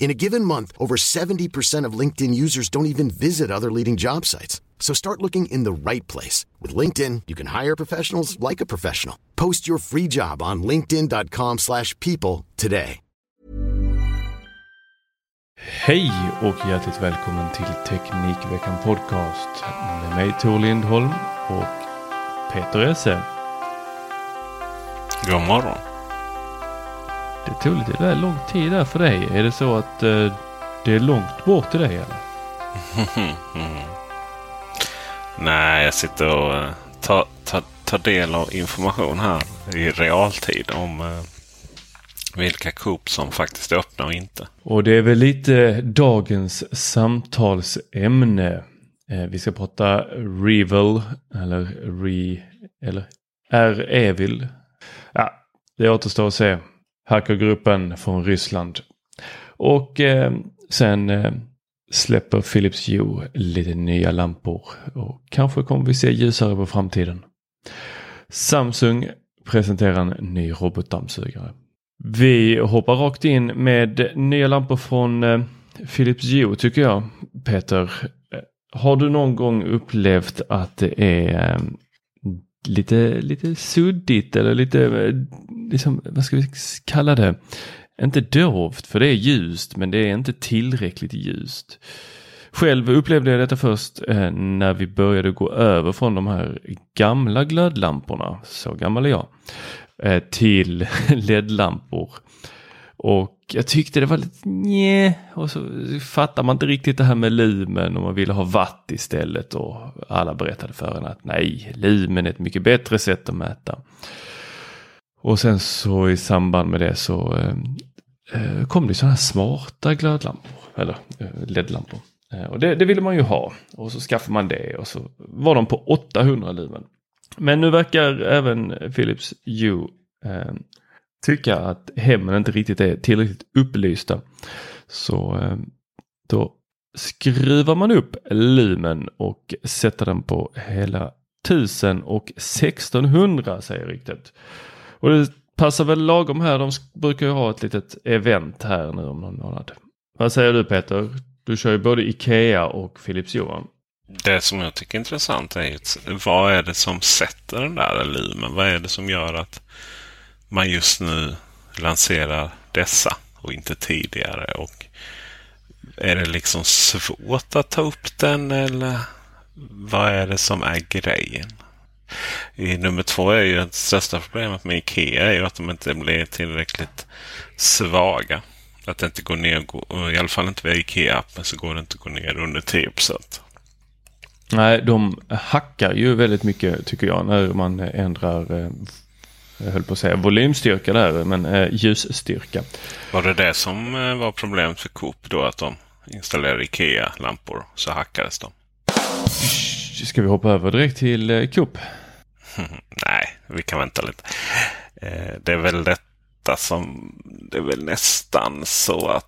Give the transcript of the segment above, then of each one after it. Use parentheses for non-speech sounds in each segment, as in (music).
In a given month, over 70% of LinkedIn users don't even visit other leading job sites. So start looking in the right place. With LinkedIn, you can hire professionals like a professional. Post your free job on linkedin.com slash people today. Hej och hjärtligt välkommen till Teknikveckan Podcast med mig Tor Lindholm och Peter Esse. God morgon. Det tog lite väl lång tid där för dig. Är det så att eh, det är långt bort till dig eller? (laughs) Nej, jag sitter och eh, tar, tar, tar del av information här i realtid om eh, vilka Coop som faktiskt är öppna och inte. Och det är väl lite dagens samtalsämne. Eh, vi ska prata Revel eller Re eller R-Evil. Ja, det återstår att se. Hackergruppen från Ryssland. Och eh, sen eh, släpper Philips Hue lite nya lampor. Och kanske kommer vi se ljusare på framtiden. Samsung presenterar en ny robotdammsugare. Vi hoppar rakt in med nya lampor från eh, Philips Hue tycker jag. Peter, eh, har du någon gång upplevt att det är eh, lite, lite suddigt eller lite, eh, liksom, vad ska vi kalla det? Inte dovt, för det är ljust, men det är inte tillräckligt ljust. Själv upplevde jag detta först eh, när vi började gå över från de här gamla glödlamporna, så gammal är jag, eh, till (laughs) LED-lampor. Och jag tyckte det var lite nje och så fattar man inte riktigt det här med lumen och man ville ha watt istället och alla berättade för en att nej, lumen är ett mycket bättre sätt att mäta. Och sen så i samband med det så eh, eh kom det sådana här smarta glödlampor eller eh, LED-lampor. Eh, och det, det, ville man ju ha och så skaffade man det och så var de på 800 lumen. Men nu verkar även Philips Hue eh, tycka att hemmen inte riktigt är tillräckligt upplysta. Så eh, då skruvar man upp lumen och sätter den på hela 1000 och 1600 säger riktigt. Och det passar väl lagom här. De brukar ju ha ett litet event här nu om någon månad. Vad säger du Peter? Du kör ju både Ikea och Philips Johan. Det som jag tycker är intressant är vad är det som sätter den där lumen? Vad är det som gör att man just nu lanserar dessa och inte tidigare? Och är det liksom svårt att ta upp den eller vad är det som är grejen? I nummer två är ju det största problemet med Ikea är ju att de inte blir tillräckligt svaga. Att det inte går ner, i alla fall inte via Ikea-appen så går det inte att gå ner under 10 Nej, de hackar ju väldigt mycket tycker jag när man ändrar, eh, jag höll på att säga volymstyrka där, men eh, ljusstyrka. Var det det som eh, var problemet för Coop då, att de installerade Ikea-lampor så hackades de? Ska vi hoppa över direkt till Coop? (laughs) Nej, vi kan vänta lite. Det är väl detta som, det är väl nästan så att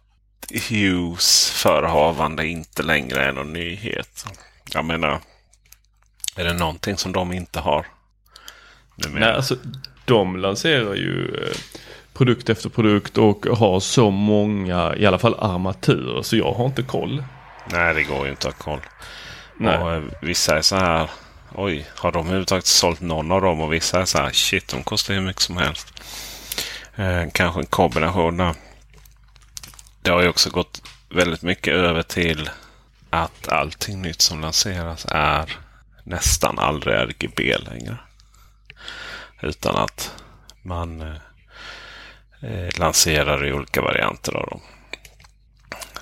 Hughes förehavande inte längre är någon nyhet. Jag menar, är det någonting som de inte har? Nej, alltså de lanserar ju eh, produkt efter produkt och har så många, i alla fall armaturer, så jag har inte koll. Nej, det går ju inte att ha koll. Nej. Och, eh, vissa är så här, oj, har de överhuvudtaget sålt någon av dem? Och vissa är så här, shit, de kostar hur mycket som helst. Eh, kanske en kombination där. Det har ju också gått väldigt mycket över till att allting nytt som lanseras är nästan aldrig RGB längre. Utan att man eh, eh, lanserar i olika varianter av dem.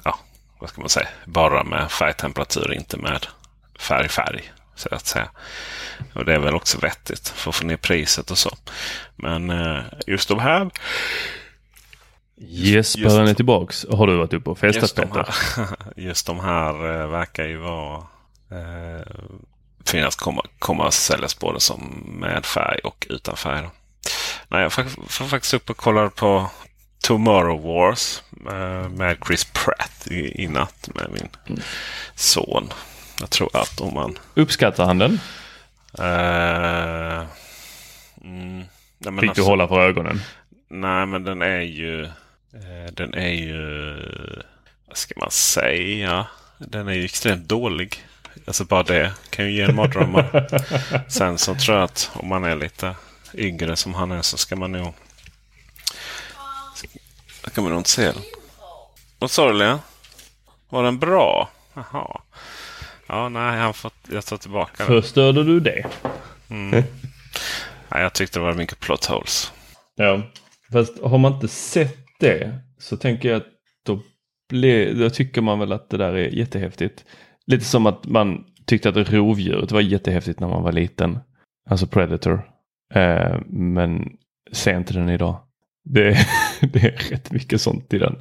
Ja, vad ska man säga? Bara med färgtemperatur, inte med färg-färg. Så att säga. Och det är väl också vettigt för att få ner priset och så. Men eh, just de här Jesper är tillbaks. Har du varit uppe och festat just de Peter? här, (laughs) just de här eh, verkar ju vara eh, finnas komma, komma att säljas både som med färg och utan färg. Då. Nej, jag var faktiskt uppe och kollade på Tomorrow Wars eh, med Chris Pratt i, i natt med min Mm. son. Jag tror att om man... Uppskattar han den? Eh, mm, nej, men Fick du alltså- hålla för ögonen? Nej, men den är ju... Eh, den är ju... Vad ska man säga? Den är ju extremt dålig. Alltså bara det kan ju ge en mardrömmar. Sen så tror jag att om man är lite yngre som han är så ska man nog... Ska man nog inte se den. Vad sa du Lea? Var den bra? Jaha. Ja, nej, han fått, jag tar tillbaka den. Förstörde du det? Nej, jag tyckte det var mycket plot holes. Ja. Fast har man inte sett det så tänker jag att då, ble, då tycker man väl att det där är jättehäftigt. Lite som att man tyckte att rovdjuret var jättehäftigt när man var liten. Alltså Predator. Eh, men se inte den idag. Det, (laughs) det är rätt mycket sånt i den.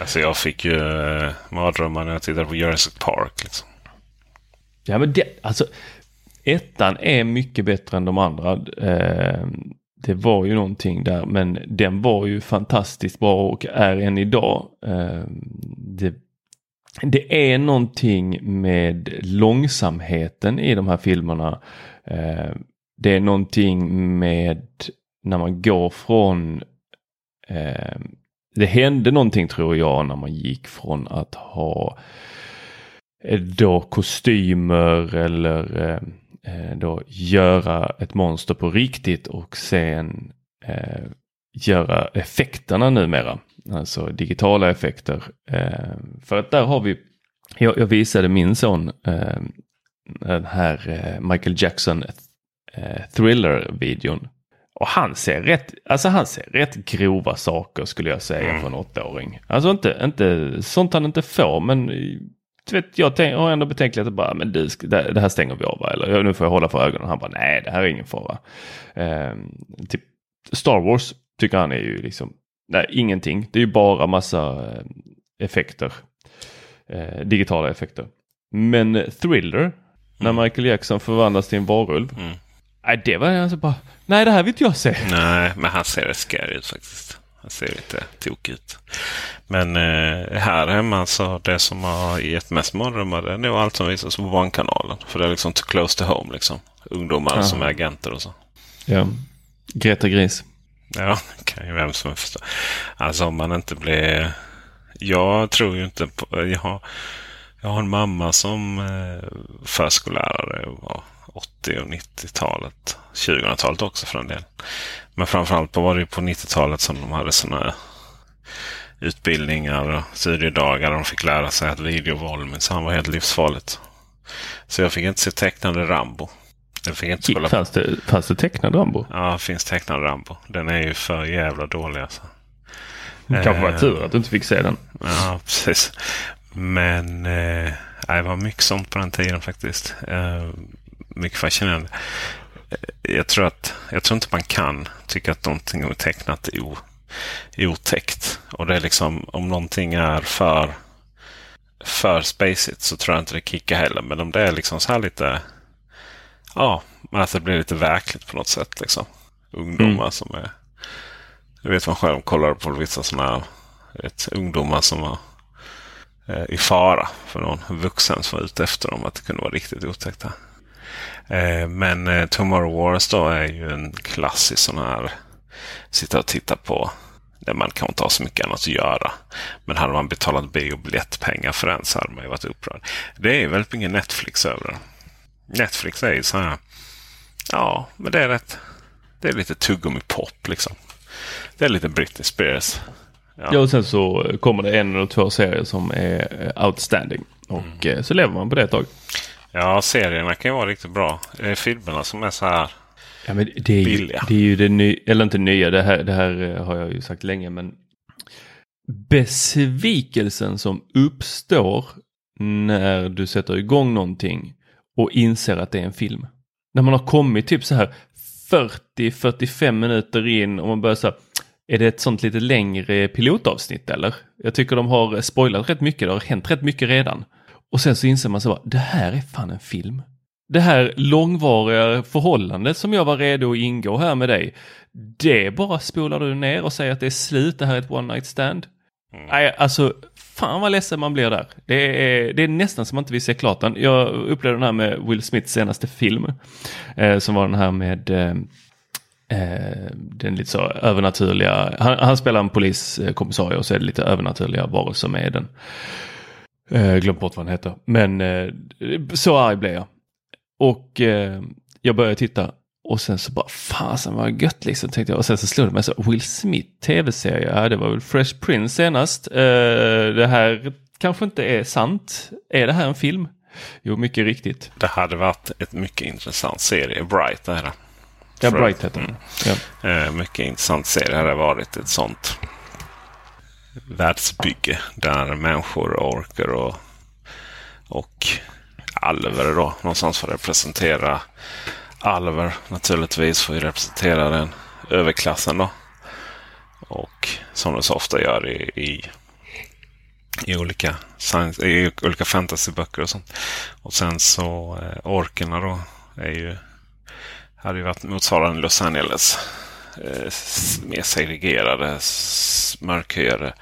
Alltså jag fick ju eh, mardrömmar när jag tittade på Jurassic Park. Liksom. Ja men det, alltså ettan är mycket bättre än de andra. Eh, det var ju någonting där men den var ju fantastiskt bra och är än idag. Eh, det, det är någonting med långsamheten i de här filmerna. Eh, det är någonting med när man går från eh, det hände någonting tror jag när man gick från att ha eh, då kostymer eller då göra ett monster på riktigt och sen eh, göra effekterna numera. Alltså digitala effekter. Eh, för att där har vi, jag, jag visade min son eh, den här eh, Michael Jackson eh, thriller-videon. Och han ser rätt, alltså han ser rätt grova saker skulle jag säga för en åttaåring. Alltså inte, inte sånt han inte får men du vet, jag tänk, har ändå betänkligheter bara, men du, det, det här stänger vi av va? Eller "Ja, nu får jag hålla för ögonen. Han bara, nej det här är ingen fara. Eh, typ Star Wars tycker han är ju liksom, nej ingenting. Det är ju bara massa eh, effekter. Eh, digitala effekter. Men Thriller, när Michael Jackson förvandlas till en varulv. Mm. Nej, det var alltså bara, nej det här vill inte jag se. Nej, men han ser scary ut faktiskt. Han ser lite tokig ut. Men eh, här hemma så det som har gett mest mardrömmar det är nog allt som visas på Barnkanalen. För det är liksom too close to home liksom. Ungdomar som är agenter och så. Ja, Greta Gris. Ja, det kan ju vem som helst förstå. Alltså om man inte blir... Jag tror ju inte på... Jag har, jag har en mamma som eh, förskollärare och var 80 och 90-talet. 2000-talet också för en del. Men framförallt var det ju på 90-talet som de hade sådana utbildningar och studiedagar. De fick lära sig att videovåld minsann var helt livsfarligt. Så jag fick inte se tecknade Rambo. Jag fick inte spela Fanns det, fanns det tecknad Rambo? Ja, det finns tecknad Rambo. Den är ju för jävla dålig alltså. Kanske var Eh. tur att du inte fick se den. Ja, precis. Men eh, det var mycket sånt på den tiden faktiskt. Eh, mycket fascinerande. Eh, Jag tror, att, jag tror inte man kan tycka att någonting är tecknat o, otäckt. Och det är liksom om någonting är för för spacigt så tror jag inte det kickar heller. Men om det är liksom så här lite Ja, att det blir lite verkligt på något sätt. Liksom. Ungdomar som är det vet man själv. Kollar på vissa sådana vet, ungdomar som var eh, i fara för någon vuxen som var ute efter dem. Att det kunde vara riktigt otäckt. Eh, men eh, Tomorrow Wars då är ju en klassisk sån här sitta och titta på. Där man kan inte ha så mycket annat att göra. Men hade man betalat biobiljettpengar för den så hade man ju varit upprörd. Det är väldigt mycket Netflix över det. Netflix är ju så här. Ja, men det är rätt. Det är lite tuggummi-pop liksom. Det är lite Britney Spears. Ja. och sen så kommer det en eller två serier som är eh, outstanding. Och eh, så lever man på det ett tag. Ja, serierna kan ju vara riktigt bra. Det är filmerna som är så här. Ja, men det, är ju, billiga. det är ju det nya, eller inte nya, det här, det här eh, har jag ju sagt länge, men besvikelsen som uppstår när du sätter igång någonting och inser att det är en film. När man har kommit typ så här 40-45 minuter in och man börjar så här, är det ett sånt lite längre pilotavsnitt eller? Jag tycker de har spoilat rätt mycket, det har hänt rätt mycket redan. Och sen så inser man så bara, det här är fan en film. Det här långvariga förhållandet som jag var redo att ingå här med dig, det bara spolar du ner och säger att det är slut, det här är ett one night stand. Nej, alltså fan vad ledsen man blir där. Det är, det är nästan som man inte vill se klart den. Jag upplevde den här med Will Smiths senaste film. Eh, som var den här med eh, eh den lite så övernaturliga. Han, han spelar en poliskommissarie och så är det lite övernaturliga varelser med i den. Eh, glöm bort vad den heter. Men eh, så arg blev jag. Och eh, jag började titta och sen så bara fasen vad gött liksom tänkte jag. Och sen så slog det mig så Will Smith tv-serie. Ja det var väl Fresh Prince senast. Eh, det här kanske inte är sant. Är det här en film? Jo mycket riktigt. Det hade varit ett mycket intressant serie. Bright det här. Ja För- Bright heter den. Ja. Eh, mycket intressant serie hade varit ett sånt världsbygge där människor, orker och, och alver då någonstans får representera alver naturligtvis får ju representera den överklassen då. Och som de så ofta gör i, i, i olika, science, i olika fantasyböcker och sånt. Och sen så eh, orkerna då är ju hade ju varit motsvarande Los Angeles. Eh, mer segregerade, mörkhyade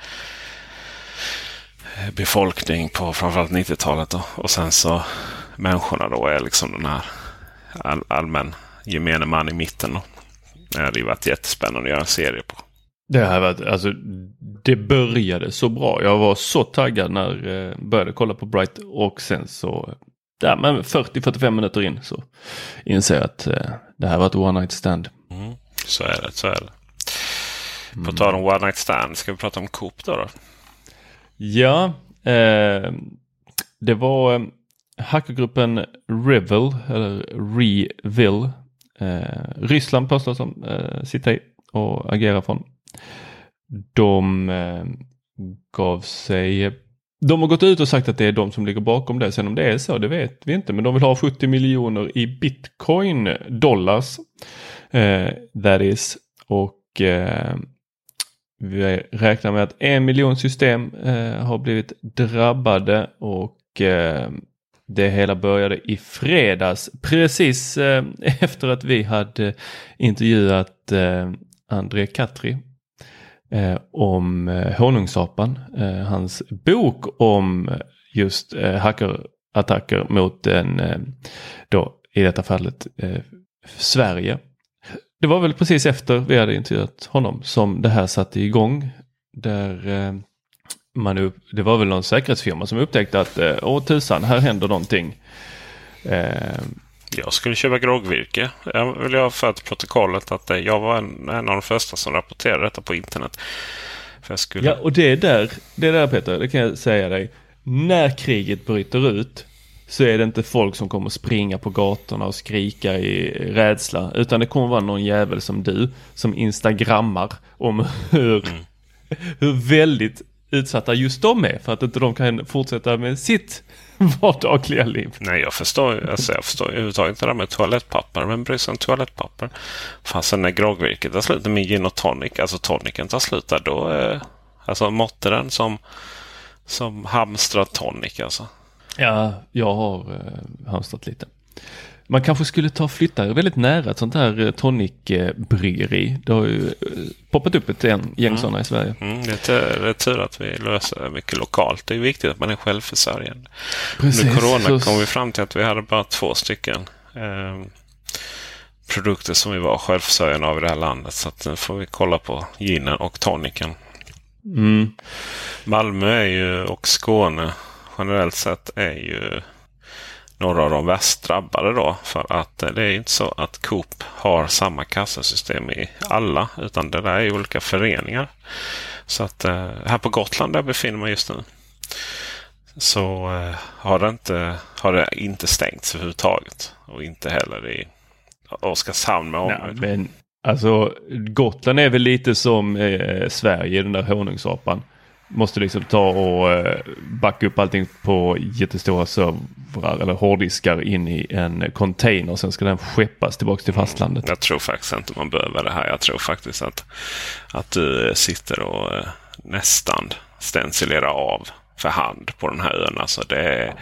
eh, befolkning på framförallt 90-talet. Då. Och sen så människorna då är liksom den här all, allmän gemene man i mitten. Det hade ju varit jättespännande att göra en serie på. Det här var, alltså, det började så bra. Jag var så taggad när jag började kolla på Bright och sen så, där, men 40-45 minuter in så inser jag att eh, det här var ett one night stand. Mm. Så är det. Så är det. På tal om One Night Stand, ska vi prata om Coop då? då? Ja, eh, det var eh, hackergruppen Revel, eller Revil. Eh, Ryssland påstås de eh, sitta i och agera från. De eh, gav sig de har gått ut och sagt att det är de som ligger bakom det. Sen om det är så, det vet vi inte. Men de vill ha 70 miljoner i bitcoin dollars. Eh, that is. Och eh, vi räknar med att en miljon system eh, har blivit drabbade och eh, det hela började i fredags precis eh, (laughs) efter att vi hade intervjuat eh, André Katri eh, om eh, honungsapan. Eh, hans bok om just eh, hackerattacker mot en, eh, då i detta fallet eh, Sverige. Det var väl precis efter vi hade intervjuat honom som det här satte igång. Där eh, man upp, det var väl någon säkerhetsfirma som upptäckte att eh, åh tusan, här händer någonting. Eh, Jag skulle köpa groggvirke. Jag vill ha för till protokollet att eh, jag var en, en av de första som rapporterade detta på internet. För jag skulle... ja, och det är där, det är där Peter, det kan jag säga dig. När kriget bryter ut så är det inte folk som kommer springa på gatorna och skrika i rädsla. Utan det kommer vara någon jävel som du som instagrammar om (laughs) hur, hur väldigt utsatta just de är för att inte de kan fortsätta med sitt (laughs) vardagliga liv. Nej, jag förstår, alltså, jag förstår överhuvudtaget inte det där med toalettpapper. Men bryr sig om toalettpapper? Fastän när groggvirket tar slut med gin och tonic, alltså tonicen tar slut där, då... Eh, alltså måtte den som, som hamstrar tonic alltså. Ja, jag har eh, hamstrat lite. Man kanske skulle ta och flytta väldigt nära ett sånt här eh, tonicbryggeri. Det har ju eh, poppat upp ett gäng, gäng sådana i Sverige. Mm, det, är det är tur att vi löser mycket lokalt. Det är viktigt att man är självförsörjande. Precis. Under corona Så- kom vi fram till att vi hade bara två stycken eh, produkter som vi var självförsörjande av i det här landet. Så att nu får vi kolla på ginen och tonicen. Mm. Malmö är ju, och Skåne generellt sett är ju några av de värst drabbade då. För att eh, det är inte så att Coop har samma kassasystem i alla. Utan det där är olika föreningar. Så att eh, här på Gotland där befinner man just nu. Så eh, har, det inte, har det inte stängts överhuvudtaget. Och inte heller i Oskarshamn med omnejd. men alltså Gotland är väl lite som eh, Sverige, den där honungsapan. Måste liksom ta och eh, backa upp allting på jättestora servrar eller hårddiskar in i en container. Sen ska den skeppas tillbaka till fastlandet. Jag tror faktiskt inte man behöver det här. Jag tror faktiskt att, att du sitter och eh, nästan stencilerar av för hand på den här ön. Alltså det, är,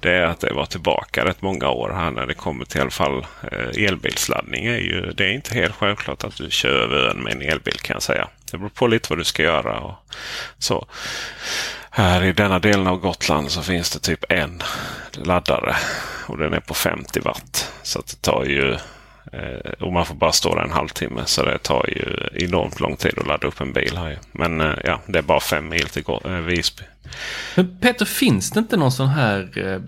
det är att det var tillbaka rätt många år här när det kommer till i alla fall eh, elbilsladdning. Är ju, det är inte helt självklart att du kör över ön med en elbil kan jag säga. Det beror på lite vad du ska göra. Och så. Här i denna delen av Gotland så finns det typ en laddare och den är på 50 watt. Så det tar ju och man får bara stå där en halvtimme. Så det tar ju enormt lång tid att ladda upp en bil här. Men eh, ja, det är bara fem mil till eh, Visby. Men Peter, finns det inte någon sån här eh,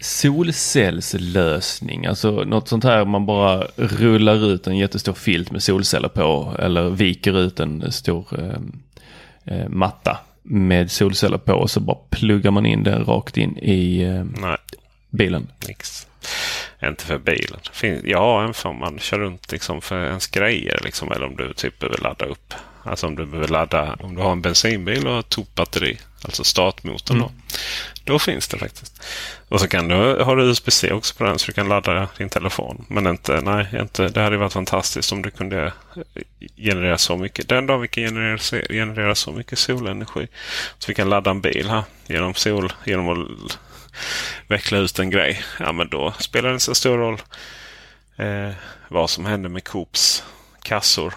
solcellslösning? Alltså något sånt här man bara rullar ut en jättestor filt med solceller på. Eller viker ut en stor eh, eh matta med solceller på. Och så bara pluggar man in den rakt in i eh, bilen. Nix. Inte för bilen. Ja, en för man kör runt liksom för ens grejer. Liksom, eller om du typ behöver ladda upp. Alltså om du behöver ladda. Om du har en bensinbil och ett toppbatteri. Alltså startmotorn. Mm. Då, då finns det faktiskt. Och så kan du ha USB-C också på den så du kan ladda din telefon. Men inte, nej, inte, det hade varit fantastiskt om du kunde generera så mycket. Den dag vi kan generera, generera så mycket solenergi. Så vi kan ladda en bil här genom sol. Genom att veckla ut en grej. Ja, men då spelar det inte så stor roll eh, vad som händer med Coops kassor.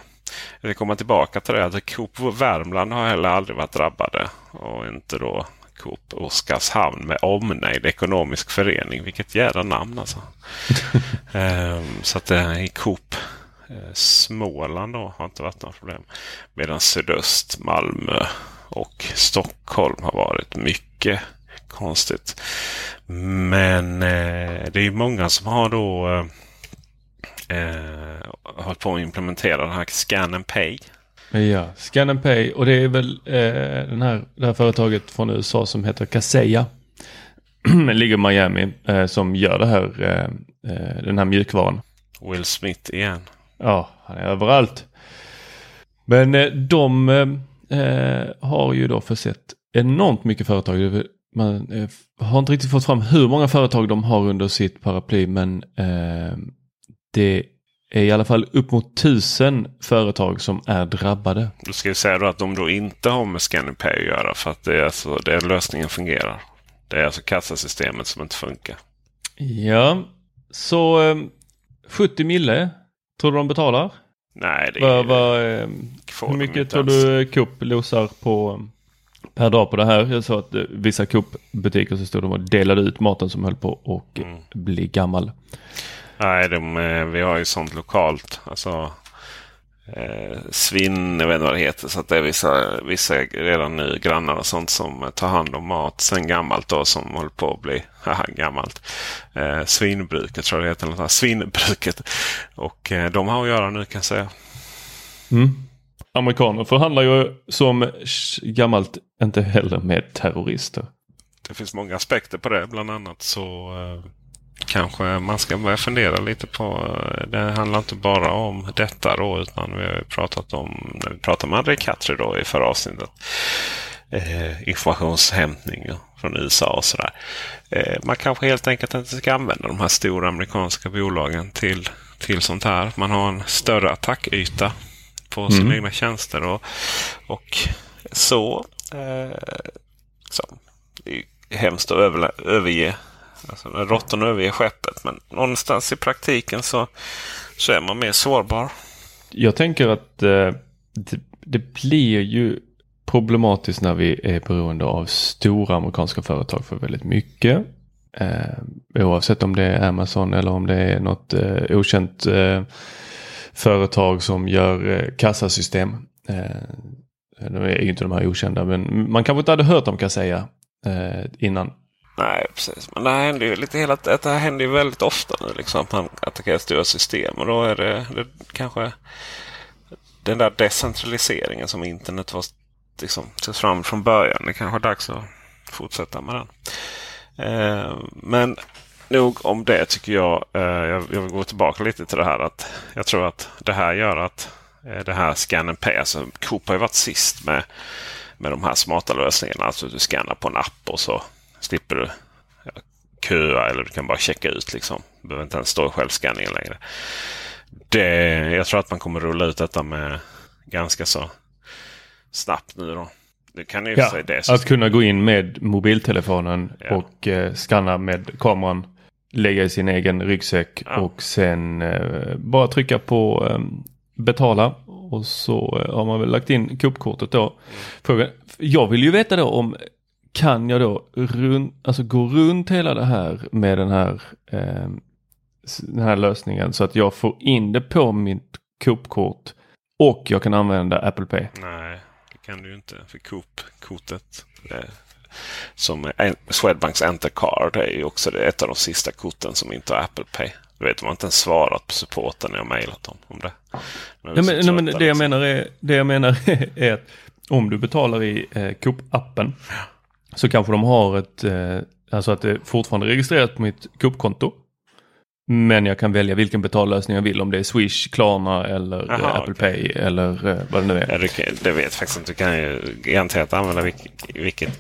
Jag vill komma tillbaka till det. Att Coop Värmland har heller aldrig varit drabbade. Och inte då Coop Oskarshamn med omnejd ekonomisk förening. Vilket jävla namn alltså. (laughs) ehm, så att eh, i Coop eh, Småland då har inte varit några problem. Medan sydöst, Malmö och Stockholm har varit mycket konstigt. Men eh, det är många som har då eh, eh, hållit på att implementera den här Scan and Pay. Ja, Scan and Pay och det är väl eh, den här, det här företaget från USA som heter Kaseya. (clears throat) ligger i Miami eh, som gör det här, eh, eh, den här mjukvaran. Will Smith igen. Ja, han är överallt. Men eh, de har ju då försett enormt mycket företag man eh, har inte riktigt fått fram hur många företag de har under sitt paraply men eh, det är i alla fall upp mot tusen företag som är drabbade. Då ska vi säga då att de då inte har med ScannyPay att göra för att det är alltså den lösningen fungerar. Det är alltså kassasystemet som inte funkar. Ja, så eh, 70 mille tror du de betalar? Nej, det är... Va, va, eh, hur mycket tror du Coop losar på per dag på det här. Jag sa att eh, vissa Coop-butiker så stod de och delade ut maten som höll på att mm. bli gammal. Nej, de, eh, vi har ju sånt lokalt. Alltså eh, svinn, jag vet inte vad det heter. Så att det är vissa, vissa redan nu grannar och sånt som tar hand om mat sen gammalt då som håller på att bli (laughs) haha, gammalt. Eh, svinbruket tror jag det heter. Något Svinbruket. Och eh, de har att göra nu kan jag säga. Mm amerikaner förhandlar ju som gammalt inte heller med terrorister. Det finns många aspekter på det. Bland annat så eh, kanske man ska börja fundera lite på. Eh, det handlar inte bara om detta då utan vi har pratat om, när vi pratade med André Katri då i förra avsnittet. Eh, informationshämtning från USA och sådär. Eh, man kanske helt enkelt inte ska använda de här stora amerikanska bolagen till, till sånt här. Man har en större attackyta på sina mm. egna tjänster. Och, och så, eh, så. Det är hemskt att över, överge. Alltså råttorna överger skeppet. Men någonstans i praktiken så, så är man mer sårbar. Jag tänker att eh, det, det blir ju problematiskt när vi är beroende av stora amerikanska företag för väldigt mycket. Eh, oavsett om det är Amazon eller om det är något eh, okänt eh, företag som gör eh, kassasystem. Eh, nu är ju inte de här okända men man kanske inte hade hört om Kaseya eh, innan. Nej, precis. Men det här händer ju lite hela Det här händer ju väldigt ofta nu. Liksom, att man attackerar stora system. Och då är det, det kanske den där decentraliseringen som internet var liksom, togs fram från början. Det kanske är dags att fortsätta med den. Eh, men nog om det tycker jag. Eh, jag. Jag vill gå tillbaka lite till det här att jag tror att det här gör att eh, det här Scan Pay, alltså Coop har ju varit sist med, med de här smarta lösningarna. Alltså du scannar på en app och så slipper du köa eller du kan bara checka ut. Liksom. Du behöver inte ens stå i självskanningen längre. Det, jag tror att man kommer rulla ut detta med ganska så snabbt nu då. Det kan ju ja, det att kunna gå in med mobiltelefonen ja. och eh, skanna med kameran. Lägga i sin egen ryggsäck ja. och sen eh, bara trycka på eh, betala. Och så eh, har man väl lagt in Coop-kortet då. Frågan, jag vill ju veta då om kan jag då run, alltså gå runt hela det här med den här, eh, den här lösningen så att jag får in det på mitt Coop-kort och jag kan använda Apple Pay? Nej, det kan du inte. För Coop-kortet som Swedbanks Entercard är ju också ett av de sista korten som inte har Apple Pay. Du vet, de har inte ens svarat på supporten när jag mejlat dem om det. Men nej, men, nej, men det, liksom. jag menar är, det jag menar (laughs) är att om du betalar i eh, Coop-appen så kanske de har ett, eh, alltså att det fortfarande är registrerat på mitt Coop-konto. Men jag kan välja vilken betallösning jag vill om det är Swish, Klarna eller Aha, Apple okay. Pay eller eh, vad det nu är. Ja, det, det vet faktiskt inte. Du kan ju garanterat använda vilket, vilket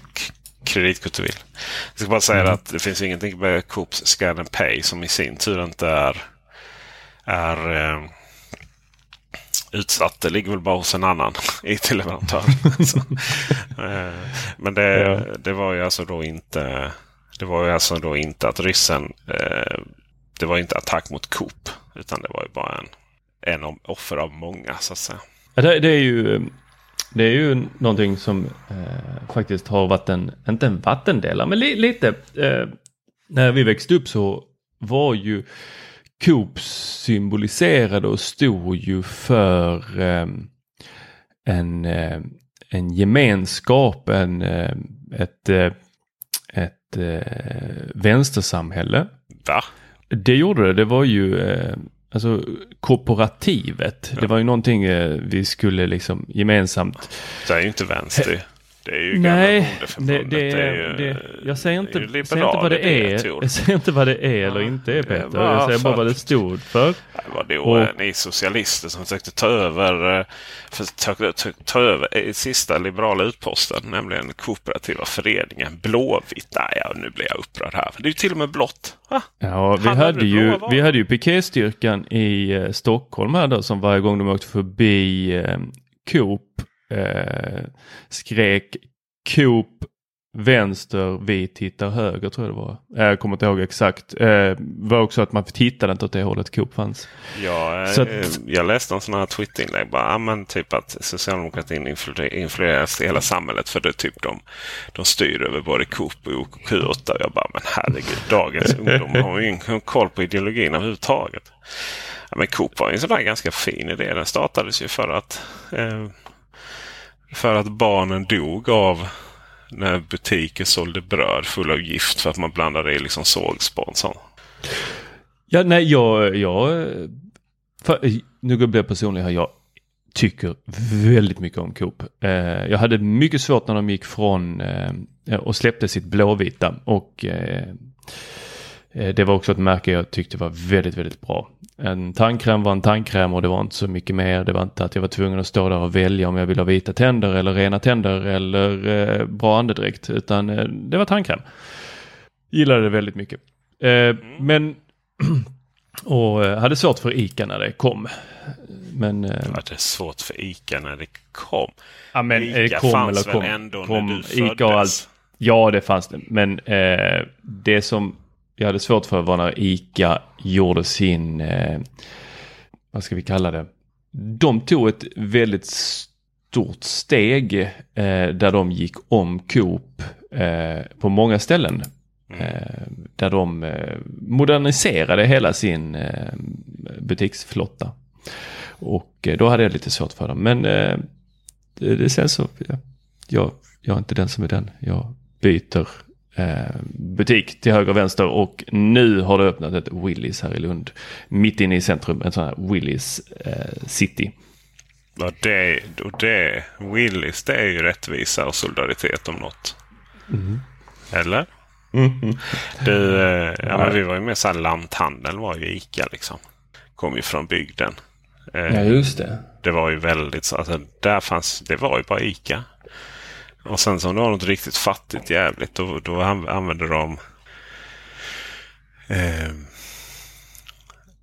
kreditkort du vill. Jag ska bara säga mm. att det finns ingenting med Coops Scan and Pay som i sin tur inte är, är eh, utsatt. Det ligger väl bara hos en annan (laughs) IT-leverantör. eh, men det, ja. det var ju alltså då inte det var ju alltså då inte att ryssen eh, det var inte attack mot Coop. Utan det var ju bara en, en offer av många så att säga. Ja, det, det, är ju, det är ju någonting som eh, faktiskt har varit en, inte en vattendelare, men li, lite. Eh, när vi växte upp så var ju Coop symboliserade och stod ju för eh, en, eh, en gemenskap, en, eh, ett, eh, ett vänstersamhälle. Va? Det gjorde det. Det var ju alltså korporativet. Ja. Det var ju någonting eh, vi skulle liksom gemensamt. Det är ju inte vänster. Det är ju Nej, det, det, det, är ju, det, jag säger inte, säger inte vad det är. Jag säger inte vad det är eller inte är Peter. Jag säger bara vad det stod för. Det var då och, ni socialister som försökte ta över, eh, försökte ta, ta över sista liberala utposten. Nämligen kooperativa föreningen Blåvitt. Nej, ja, nu blir jag upprörd här. Det är ju till och med blått. Ah, ja, vi hade, ju, vi hade ju piketstyrkan i eh, Stockholm här då som varje gång de åkte förbi eh, Coop eh, skrek Coop vänster, vi tittar höger tror jag det var. Eh, jag kommer inte ihåg exakt. Det eh, var också att man tittade inte åt det hållet Coop fanns. Ja, Så att, eh, jag läste en sån här Twitterinlägg. Bara, men typ att socialdemokratin influeras i hela samhället. För det typ de, de styr över både Coop och OKQ8. Jag bara, men herregud, dagens (laughs) ungdom har ju ingen koll på ideologin överhuvudtaget. Ja, men Coop var en sån där ganska fin idé. Den startades ju för att eh, för att barnen dog av när butiker sålde bröd full av gift för att man blandade i liksom sågspån. Ja, nej, jag, jag för, nu blir jag personlig här. Jag tycker väldigt mycket om Coop. Eh, jag hade mycket svårt när de gick från eh, och släppte sitt blåvita och eh, Eh, det var också ett märke jag tyckte var väldigt, väldigt bra. En tandkräm var en tandkräm och det var inte så mycket mer. Det var inte att jag var tvungen att stå där och välja om jag ville ha vita tänder eller rena tänder eller eh, bra andedräkt. Utan eh, det var tandkräm. Gillade det väldigt mycket. Eh, men (clears throat) och eh, hade svårt för ICA när det kom. Men, eh, var det svårt för ICA när det kom? Ja, men, ICA kom fanns eller kom, väl ändå kom, när du föddes? ICA och allt. Ja, det fanns det. Men eh, det som jag hade svårt för var när ICA gjorde sin, eh, vad ska vi kalla det? De tog ett väldigt stort steg eh, där de gick om Coop eh, på många ställen. Mm. Eh, där de eh, moderniserade hela sin eh, butiksflotta. Och då hade jag lite svårt för dem. Men det, det sen så, ja, jag, jag är inte den som är den. Jag byter butik till höger och vänster och nu har det öppnat ett Willys här i Lund. Mitt inne i centrum, en sån här Willys eh, City. Ja, det, och det, Willys det är ju rättvisa och solidaritet om något. Mm. Eller? Du, eh, ja, men vi var ju med så här lanthandel var ju Ica liksom. Kom ju från bygden. Eh, Ja, just det. det var ju väldigt så. Alltså, där fanns, det var ju bara Ica. Och sen så om det var något riktigt fattigt jävligt då, då använder använde de... Eh,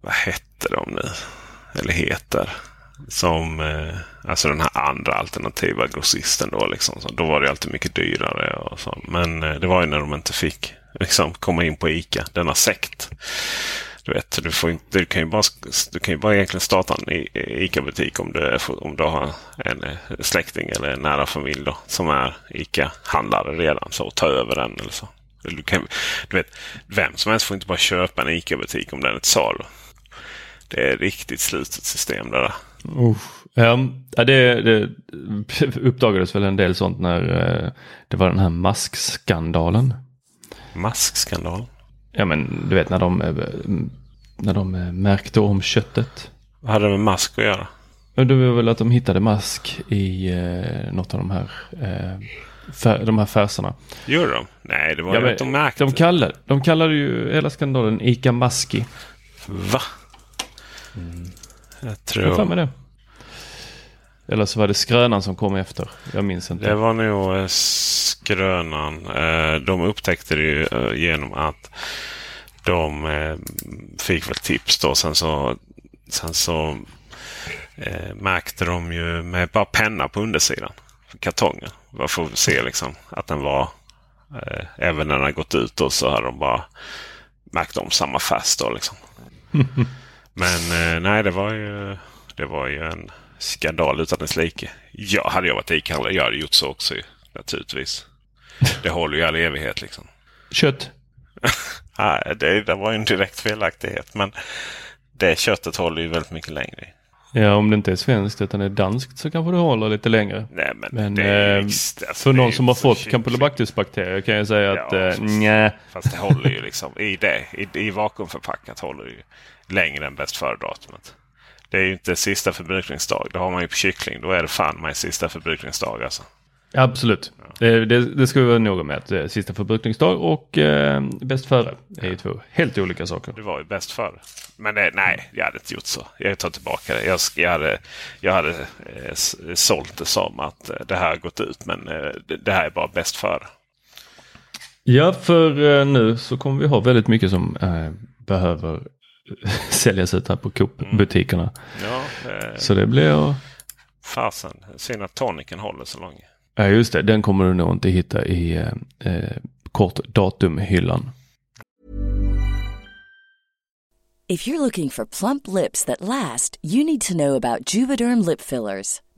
vad hette de nu? Eller heter. Som eh, alltså den här andra alternativa grossisten då. Liksom. Så då var det alltid mycket dyrare. Och så. Men eh, det var ju när de inte fick liksom, komma in på Ica. Denna sekt. Du vet, du, får inte, du, kan ju bara, du kan ju bara egentligen starta en ICA-butik om du, om du har en eh, släkting eller en nära familj då, som är ICA-handlare redan. Så och ta över den eller så. Du, kan, du vet, vem som helst får inte bara köpa en ICA-butik om den är till salu. Det är ett riktigt slutet system det där. Ja, ja, det, det uppdagades väl en del sånt när eh, det var den här maskskandalen. Maskskandal. Ja men du vet när de, eh, när de eh, märkte om köttet. Vad hade det med mask att göra? Det var väl att de hittade mask i eh, något av de här, eh, de här färserna. Gjorde de? Nej, det var Ja, ju att de märkte. de, kallade, de kallade ju hela skandalen Ica Maski. Va? Jag Jag tror... för mig det. Eller så var det Skrönan som kom efter. Jag minns inte. Det var nog eh, Skrönan. Eh, De upptäckte det ju genom att de eh, fick väl tips då. Sen så, sen så eh, märkte de ju med bara penna på undersidan. Kartongen. Bara för att se liksom att den var eh, även när den har gått ut då så har de bara märkt om samma färs då liksom. (laughs) Men eh, nej, det var ju, det var ju en skandal utan dess like. Ja, hade jag varit ICA-handlare, jag hade gjort så också ju, naturligtvis. Det håller ju i all evighet liksom. Kött. (laughs) Nej, det, det var ju en direkt felaktighet. Men det köttet håller ju väldigt mycket längre. Ja, om det inte är svenskt utan är danskt så kanske det håller lite längre. Nej, men, Men eh, ex- alltså, för någon som har fått kyckling. campylobacterusbakterier kan jag säga Ja, att eh, fast- nja. Fast det håller ju liksom i det. I, i vakuumförpackat håller det ju längre än bäst före-datumet. Det är ju inte sista förbrukningsdag. Det har man ju på kyckling. Då är det fan mig sista förbrukningsdag alltså. Absolut. Det, det, det ska vi vara noga med. Att, eh, sista förbrukningsdag och eh, bäst före är ju två helt olika saker. Det var ju bäst före. Men det, nej, jag hade inte gjort så. Jag tar tillbaka det. Jag, jag hade, jag hade eh, sålt det som att eh, det här har gått ut. Men eh, det, här är bara bäst före. Ja, för eh, nu så kommer vi ha väldigt mycket som eh, behöver (laughs) säljas ut här på Coop-butikerna. Ja, det, Så det blir... fasen. Synd att toniken håller så länge. Ja, just det. Den kommer du nog inte hitta i eh, eh kort datumhyllan. If you're looking for plump lips that last, you need to know about Juvederm lip fillers.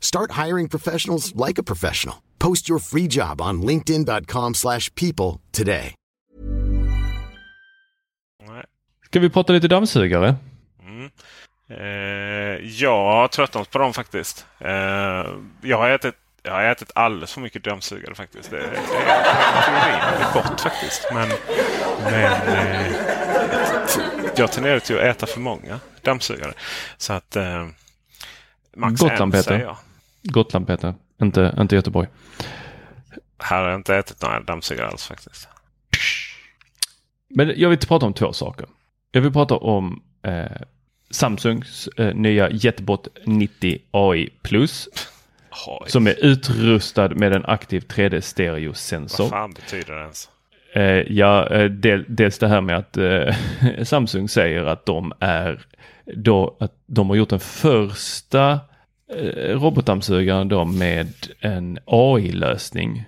Start hiring professionals like a professional. Post your free job on linkedin.com/people slash people today. Ska vi prata lite dammsugare? Eh, jag har tröttnat på dem faktiskt. Eh, jag har ätit jag har ätit alldeles för mycket dammsugare faktiskt. Det, det, det är gott faktiskt. Men, men eh, jag tenderar till att äta för många dammsugare. Så att eh, Max Gotland en, Peter. säger jag. Gotland Peter, inte, inte Göteborg. Här har jag inte ätit några dammsugare alls faktiskt. Men jag vill prata om två saker. Jag vill prata om eh, Samsungs eh, nya Jetbot 90 AI Plus. Oj, Som är utrustad med en aktiv 3D stereosensor. vad fan betyder det ens? Eh, ja, eh, del, dels det här med att eh, (laughs) Samsung säger att de är då att de har gjort den första Eh, robotdammsugaren då med en AI-lösning.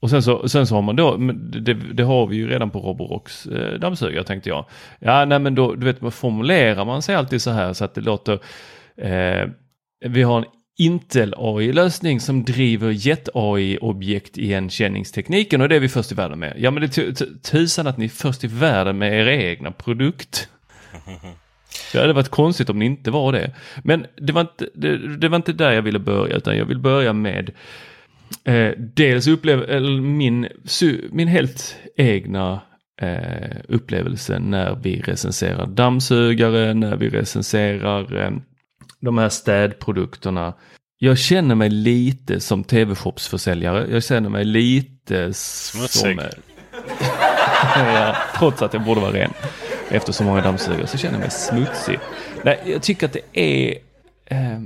Och sen så, sen så har man då, det, det har vi ju redan på Roborox eh, dammsugare tänkte jag. Ja, nej men då, du vet, formulerar man sig alltid så här så att det låter, eh, vi har en Intel AI-lösning som driver Jet AI-objekt igenkänningstekniken och det är vi först i världen med. Ja men det är tusan att ni är först i världen med er egna produkt. (laughs) Det hade varit konstigt om ni inte var det. Men det var inte, det, det var inte där jag ville börja utan jag vill börja med eh, dels upplev min, min helt egna eh, upplevelse när vi recenserar dammsugare, när vi recenserar eh, de här städprodukterna. Jag känner mig lite som tv-shopsförsäljare. Jag känner mig lite Smutsig. som... (laughs) ja, trots att jag borde vara ren. Efter så många dammsugare så känner jag mig smutsig. Nej, jag tycker att det är... Eh,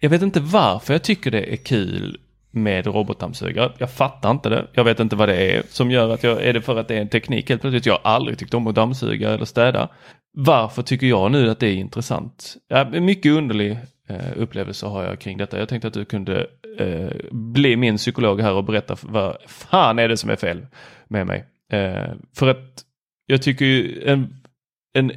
jag vet inte varför jag tycker det är kul med robotdammsugare. Jag fattar inte det. Jag vet inte vad det är som gör att jag... Är det för att det är en teknik helt plötsligt? Jag har aldrig tyckt om att dammsuga eller städa. Varför tycker jag nu att det är intressant? Ja, mycket underlig eh, upplevelse har jag kring detta. Jag tänkte att du kunde eh, bli min psykolog här och berätta vad fan är det som är fel med mig. Eh, för att jag tycker ju en, en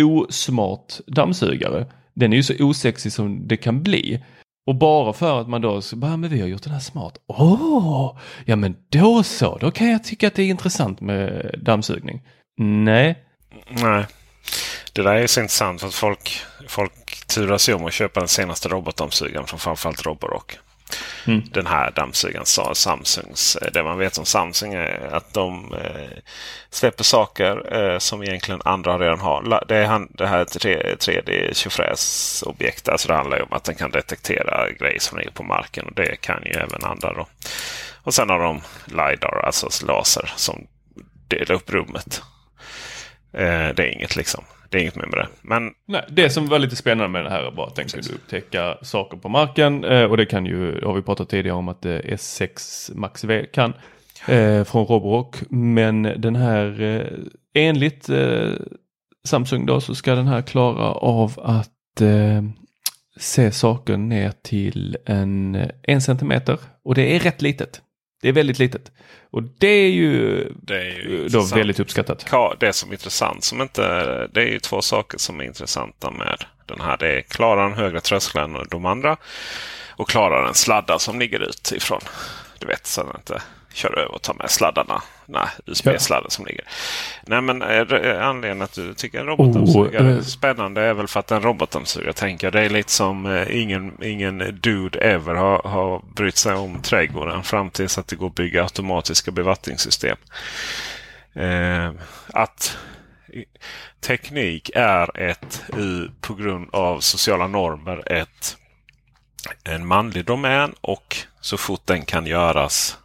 osmart dammsugare, den är ju så osexig som det kan bli. Och bara för att man då, så bara, men vi har gjort den här smart. Åh, ja men då så, då kan jag tycka att det är intressant med dammsugning. Nej, Nej. Det där är så intressant för att folk, folk turas ju om att köpa den senaste robotdammsugaren från framförallt Roborock. Mm. Den här dammsugaren sa Samsungs. Eh, det man vet om Samsung är att de eh, släpper saker eh, som egentligen andra redan har. Det, är han, det här 3D tjofräs-objekt. Alltså det handlar ju om att den kan detektera grejer som ligger på marken. Och det kan ju även andra. Då. Och sen har de LiDAR, alltså laser, som delar upp rummet. Eh, det är inget liksom. Det är inget mer med det. Men Nej, det som var lite spännande med det här var att den kunde upptäcka saker på marken eh, och det kan ju, har vi pratat tidigare om att eh, S6 Max V kan eh, från Roborock. Men den här, eh, enligt eh, Samsung då så ska den här klara av att eh, se saker ner till en, en centimeter och det är rätt litet. Det är väldigt litet. Och det är ju, det är ju då intressant. väldigt uppskattat. Ka- Det som är intressant som inte... Det är ju två saker som är intressanta med den här. Det är klarar den högre trösklar än de andra. Och klarar den sladdar som ligger ut ifrån. Du vet så den inte kör över och tar med sladdarna. Nej, USB-sladdar som ligger. Nej men eh, re- anledningen att du tycker en robotdammsugare Oh, är eh. spännande är väl för att en robotdammsugare tänker. Det är lite som eh, ingen, ingen dude ever har, har brytt sig om trädgården fram tills att det går att bygga automatiska bevattningssystem. Eh, att teknik är ett, på grund av sociala normer, ett, en manlig domän och så fort den kan göras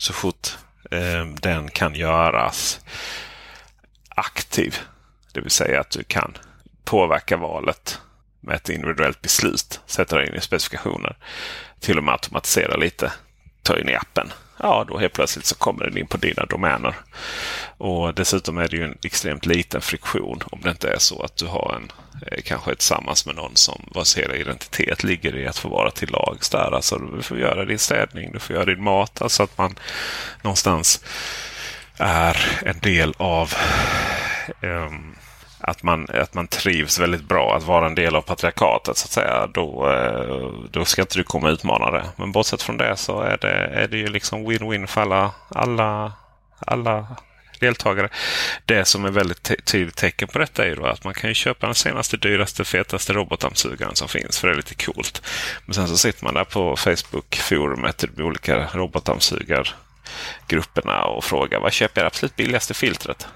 så fort eh, den kan göras aktiv. Det vill säga att du kan påverka valet med ett individuellt beslut. Sätta det in i specifikationer. Till och med automatisera lite. Ta in i appen. Ja, då helt plötsligt så kommer den in på dina domäner. Och dessutom är det ju en extremt liten friktion om det inte är så att du har en eh, kanske tillsammans med någon som vars hela identitet ligger i att få vara till lags där. Alltså du får göra din städning, du får göra din mat. Alltså att man någonstans är en del av um, att, man, att man trivs väldigt bra att vara en del av patriarkatet. så att säga. Då, eh, då ska inte du komma och utmana det. Men bortsett från det så är det, är det ju liksom win-win för alla, alla, alla deltagare. Det som är väldigt tydligt tecken på detta är då att man kan köpa den senaste, dyraste, fetaste robotdammsugaren som finns. För det är lite coolt. Men sen så sitter man där på Facebook-forumet i de olika robotdammsugargrupperna och frågar vad köper jag det absolut billigaste filtret?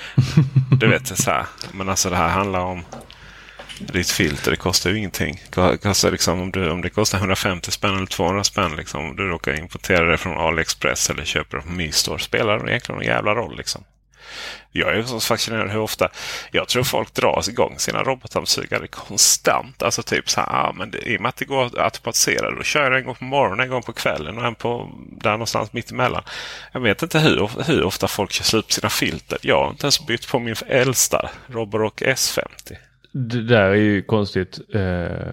(laughs) du vet, så här. Men alltså det här handlar om ditt filter. Det kostar ju ingenting. Kostar liksom, om, du, om det kostar 150 spänn eller 200 spänn. Liksom, om du råkar importera det från AliExpress eller köper det på MyStore. Spelar det egentligen någon jävla roll. Liksom. Jag är så fascinerad hur ofta jag tror folk drar igång sina robotdammsugare konstant. Alltså typ så här, ah, men det, i och med att det går att automatisera då kör jag en gång på morgonen, en gång på kvällen och en på där någonstans mitt emellan. Jag vet inte hur, hur ofta folk kör slut sina filter. Jag har inte ens bytt på min äldsta Roborock S50. Det där är ju konstigt. Uh,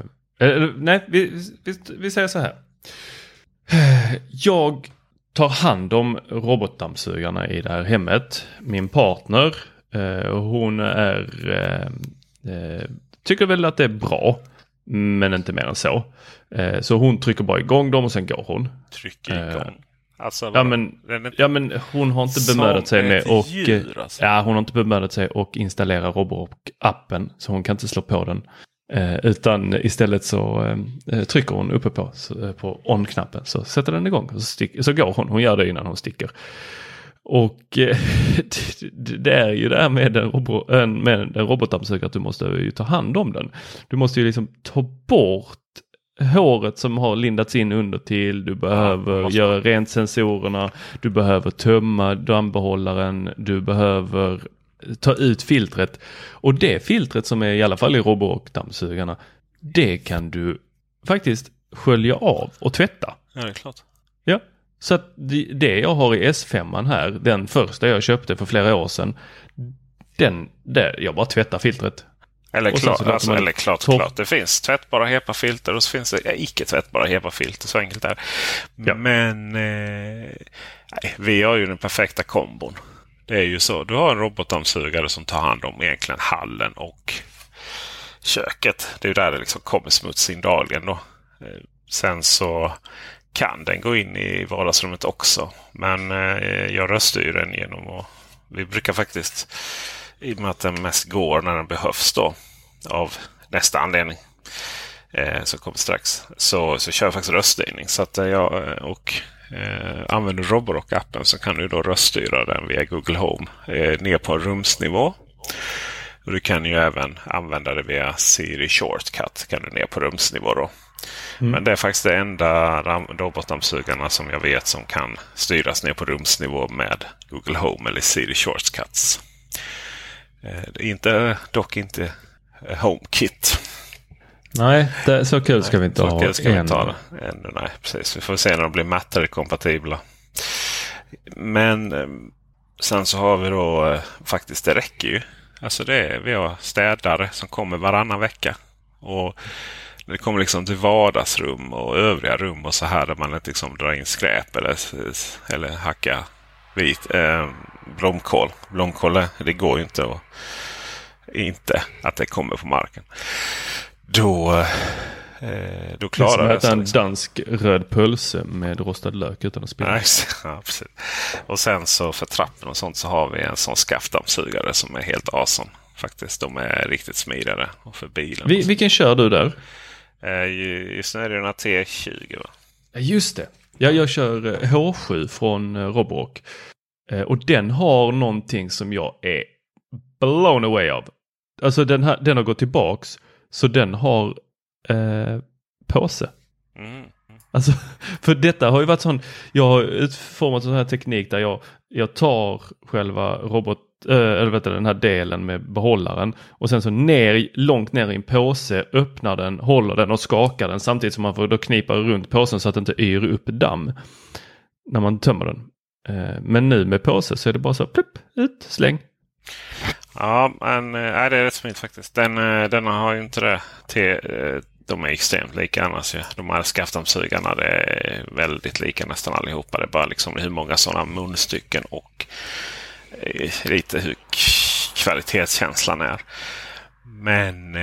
nej, vi, vi, vi säger så här. Jag tar hand om robotdammsugarna i det här hemmet. Min partner, eh, hon är, eh, eh, tycker väl att det är bra. Men inte mer än så. Eh, så hon trycker bara igång dem och sen går hon. Trycker igång? Eh, Alltså, ja, men, ja men hon har inte bemödat sig med och djur, alltså. ja, hon har inte bemödat sig och installera Roborock-appen så hon kan inte slå på den. Eh, utan istället så eh, trycker hon uppe på, på on-knappen så sätter den igång och så, stick, så går hon. Hon gör det innan hon sticker. Och eh, (laughs) det är ju det här med en, robo, med en robotdammsugare att du måste ju ta hand om den. Du måste ju liksom ta bort håret som har lindats in under till. Du behöver ja, göra rent sensorerna. Du behöver tömma dammbehållaren. Du behöver ta ut filtret. Och det filtret som är i alla fall i robotdammsugarna. Det kan du faktiskt skölja av och tvätta. Ja, det är klart. Ja, så att det jag har i S5 här, den första jag köpte för flera år sedan. Den, där, jag bara tvättar filtret eller, klart, alltså, eller klart, klart. Det finns tvättbara HEPA-filter och så finns det ja, icke tvättbara HEPA-filter. Så enkelt är ja. Men eh, vi har ju den perfekta kombon. Det är ju så. Du har en robotdammsugare som tar hand om egentligen hallen och köket. Det är ju där det liksom kommer smuts in dagligen. Då. Eh, sen så kan den gå in i vardagsrummet också. Men eh, jag röststyr den genom att... Vi brukar faktiskt i och med att den mest går när den behövs då. Av nästa anledning. Eh, som kommer strax. Så, så kör jag faktiskt röststyrning. Så att eh, jag eh, och eh, använder Roborock-appen så kan du då röststyra den via Google Home eh, ner på rumsnivå. Och du kan ju även använda det via Siri Shortcut. Kan du ner på rumsnivå då. Mm. Men det är faktiskt det enda robotdammsugarna som jag vet som kan styras ner på rumsnivå med Google Home eller Siri Shortcuts. Eh, inte, dock inte HomeKit. Nej, det, så kul ska vi inte ha kul ska än. Vi inte ha det. Ännu, nej, precis. Vi får se när de blir mattare kompatibla. Men eh, sen så har vi då faktiskt, det räcker ju. Alltså det är, vi har städare som kommer varannan vecka. Och det kommer liksom till vardagsrum och övriga rum och så här där man inte liksom drar in skräp eller, eller hacka vit, eh, blomkål. Blomkål det går ju inte, och, inte att det kommer på marken. Då, eh, då klarar det sig. Det är som en liksom. dansk röd pölse med rostad lök utan att spilla. (laughs) ja, precis. Och sen så för trappen och sånt så har vi en sån skaftdammsugare som är helt awesome. Faktiskt. De är riktigt smidigare. Och för bilen. Vi, vilken kör du där? Eh, just nu är det en T20. Va? Just det. Ja, jag kör H7 eh, från eh, Roborock. Eh, och den har någonting som jag är blown away av. Alltså den, här, den har gått tillbaks så den har eh, påse. Mm. Alltså, (laughs) för detta har ju varit sån, jag har utformat sån här teknik där jag, jag tar själva robot, äh, eller vet du, den här delen med behållaren och sen så ner, långt ner i en påse, öppnar den, håller den och skakar den samtidigt som man får då knipa runt påsen så att det inte yr upp damm när man tömmer den. Eh, men nu med påse så är det bara så plupp, ut, släng. Ja, men äh, det är rätt smidigt faktiskt. Den, äh, den har ju inte det. Till, äh, de är extremt lika annars. Ja. De här skaftdammsugarna det är väldigt lika nästan allihopa. Det är bara liksom hur många sådana munstycken och äh, lite hur kvalitetskänslan är. Men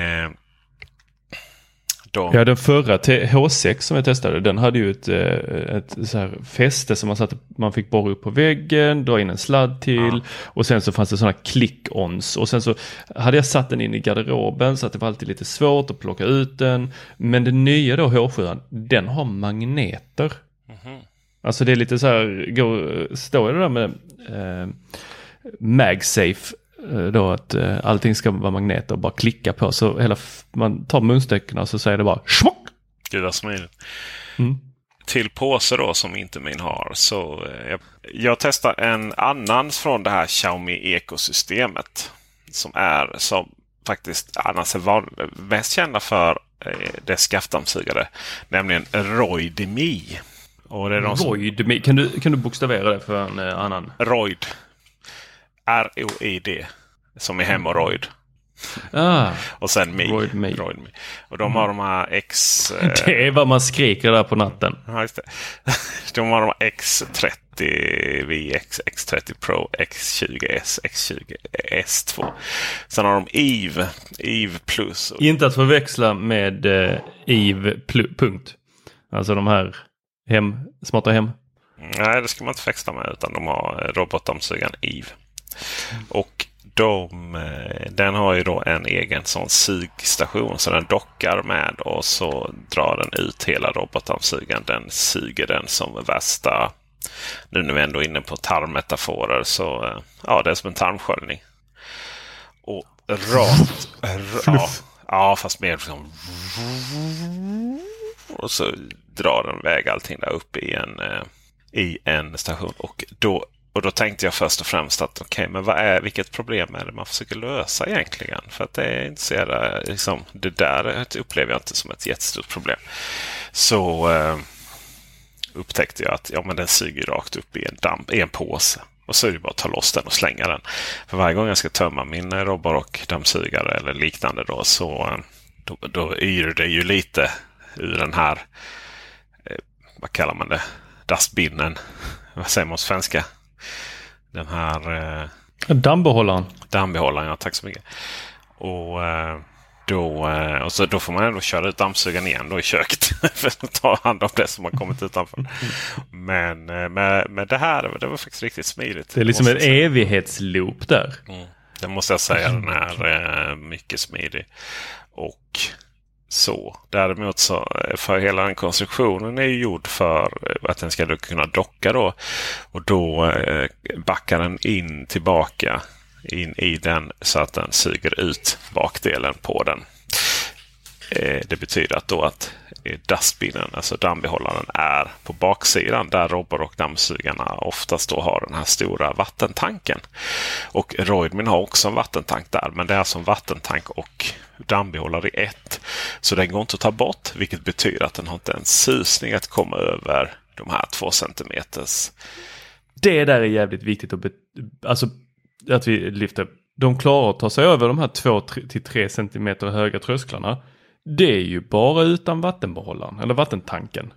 de, Ja, den förra T- H6 som jag testade, den hade ju ett, eh, ett så här fäste som man, satte, man fick borra upp på väggen, dra in en sladd till och sen så fanns det sådana click-ons. Och sen så hade jag satt den in i garderoben så att det var alltid lite svårt att plocka ut den. Men den nya då, H7, den har magneter. Alltså det är lite så här, går, står det där med eh, MagSafe då att eh, allting ska vara magneter och bara klicka på så hela man tar munstyckena och så säger det bara smock. Gud vad smidigt. Mm. Till påse då som inte min har. Så eh, jag, testar en annan från det här Xiaomi ekosystemet. Som är som faktiskt annars är van, mest kända för eh, dess skaftdammsugare. Nämligen Roidemi. Och det är de som, Roid, kan du, kan du bokstavera det för en eh, annan? Roid. R-O-I-D. Som är hemorrojd. Ah, Och sen Mi. Roid Me. Roid Me. Och de har de här X... eh, (laughs) det är vad man skriker där på natten. Ja, just det. (laughs) De har de X30 VX, X30 Pro, X20S, X20 S2. Sen har de EVE, EVE Plus. Inte att förväxla med eh, Eve punkt. Alltså de här hem, smarta hem. Nej, det ska man inte växla med utan de har eh, robotdammsugaren EVE. Och de, eh, den har ju då en egen sån sugstation så den dockar med och så drar den ut hela robotdammsugaren. Den suger den som värsta nu när vi ändå är inne på tarmmetaforer så eh, ja, det är som en tarmsköljning. Och rakt... (laughs) ja, ja, fast mer som... (laughs) Och så drar den iväg allting där uppe i en, eh, i en station. Och då, och då tänkte jag först och främst att okej, men vad är, vilket problem är det man försöker lösa egentligen? För att det är inte så jävla, liksom, det där upplever jag inte som ett jättestort problem. Så eh, upptäckte jag att ja, men den suger rakt upp i en, damp, i en påse. Och så är det bara att ta loss den och slänga den. För varje gång jag ska tömma min Roborock dammsugare eller liknande då så eh, då, då yr det ju lite ur den här, eh, vad kallar man det, dustbinnen. Vad säger man på svenska? Den här eh, Dammbehållaren. dammbehållaren, ja tack så mycket. Och, eh, då, eh, och så, då får man ändå köra ut dammsugaren igen då i köket. (laughs) för att ta hand om det som har kommit utanför. Men eh, med, med det här, det var faktiskt riktigt smidigt. Det är liksom en evighetsloop där. Mm. Det måste jag säga. Den är eh, mycket smidig. Och så. Däremot så eh, för hela den konstruktionen är ju gjord för eh, att den ska kunna docka då. Och då eh, backar den in tillbaka in i den så att den suger ut bakdelen på den. Det betyder att då att dustbinen, alltså dammbehållaren, är på baksidan där Roborock dammsugarna oftast då har den här stora vattentanken. Och Roidmin har också en vattentank där, men det är alltså en vattentank och dammbehållare i ett. Så den går inte att ta bort, vilket betyder att den har inte en susning att komma över de här två centimeters Det där är jävligt viktigt att, alltså, att vi lyfter. De klarar att ta sig över de här 2 till 3 centimeter höga trösklarna. Det är ju bara utan vattenbehållaren eller vattentanken.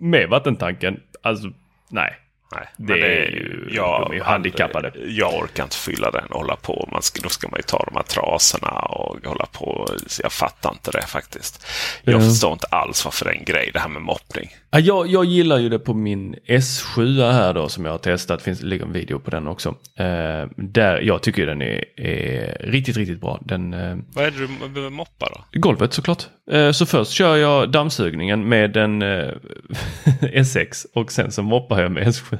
Med vattentanken, alltså nej. Nej, Det men är ju- de är ju handikappade. Jag orkar inte fylla den och hålla på. Man ska, då ska man ju ta de här trasorna och hålla på. Så jag fattar inte det faktiskt. Jag Ja. förstår inte alls varför det är en grej det här med moppning. Ja, jag, jag gillar ju det på min S7 här då som jag har testat. Finns, ligger en video på den också. Eh, där, jag tycker den är, är riktigt, riktigt bra. Den, eh, Vad är det du behöver moppa då? golvet såklart. Eh, så först kör jag dammsugningen med en eh, (laughs) S6 och sen så moppar jag med S7.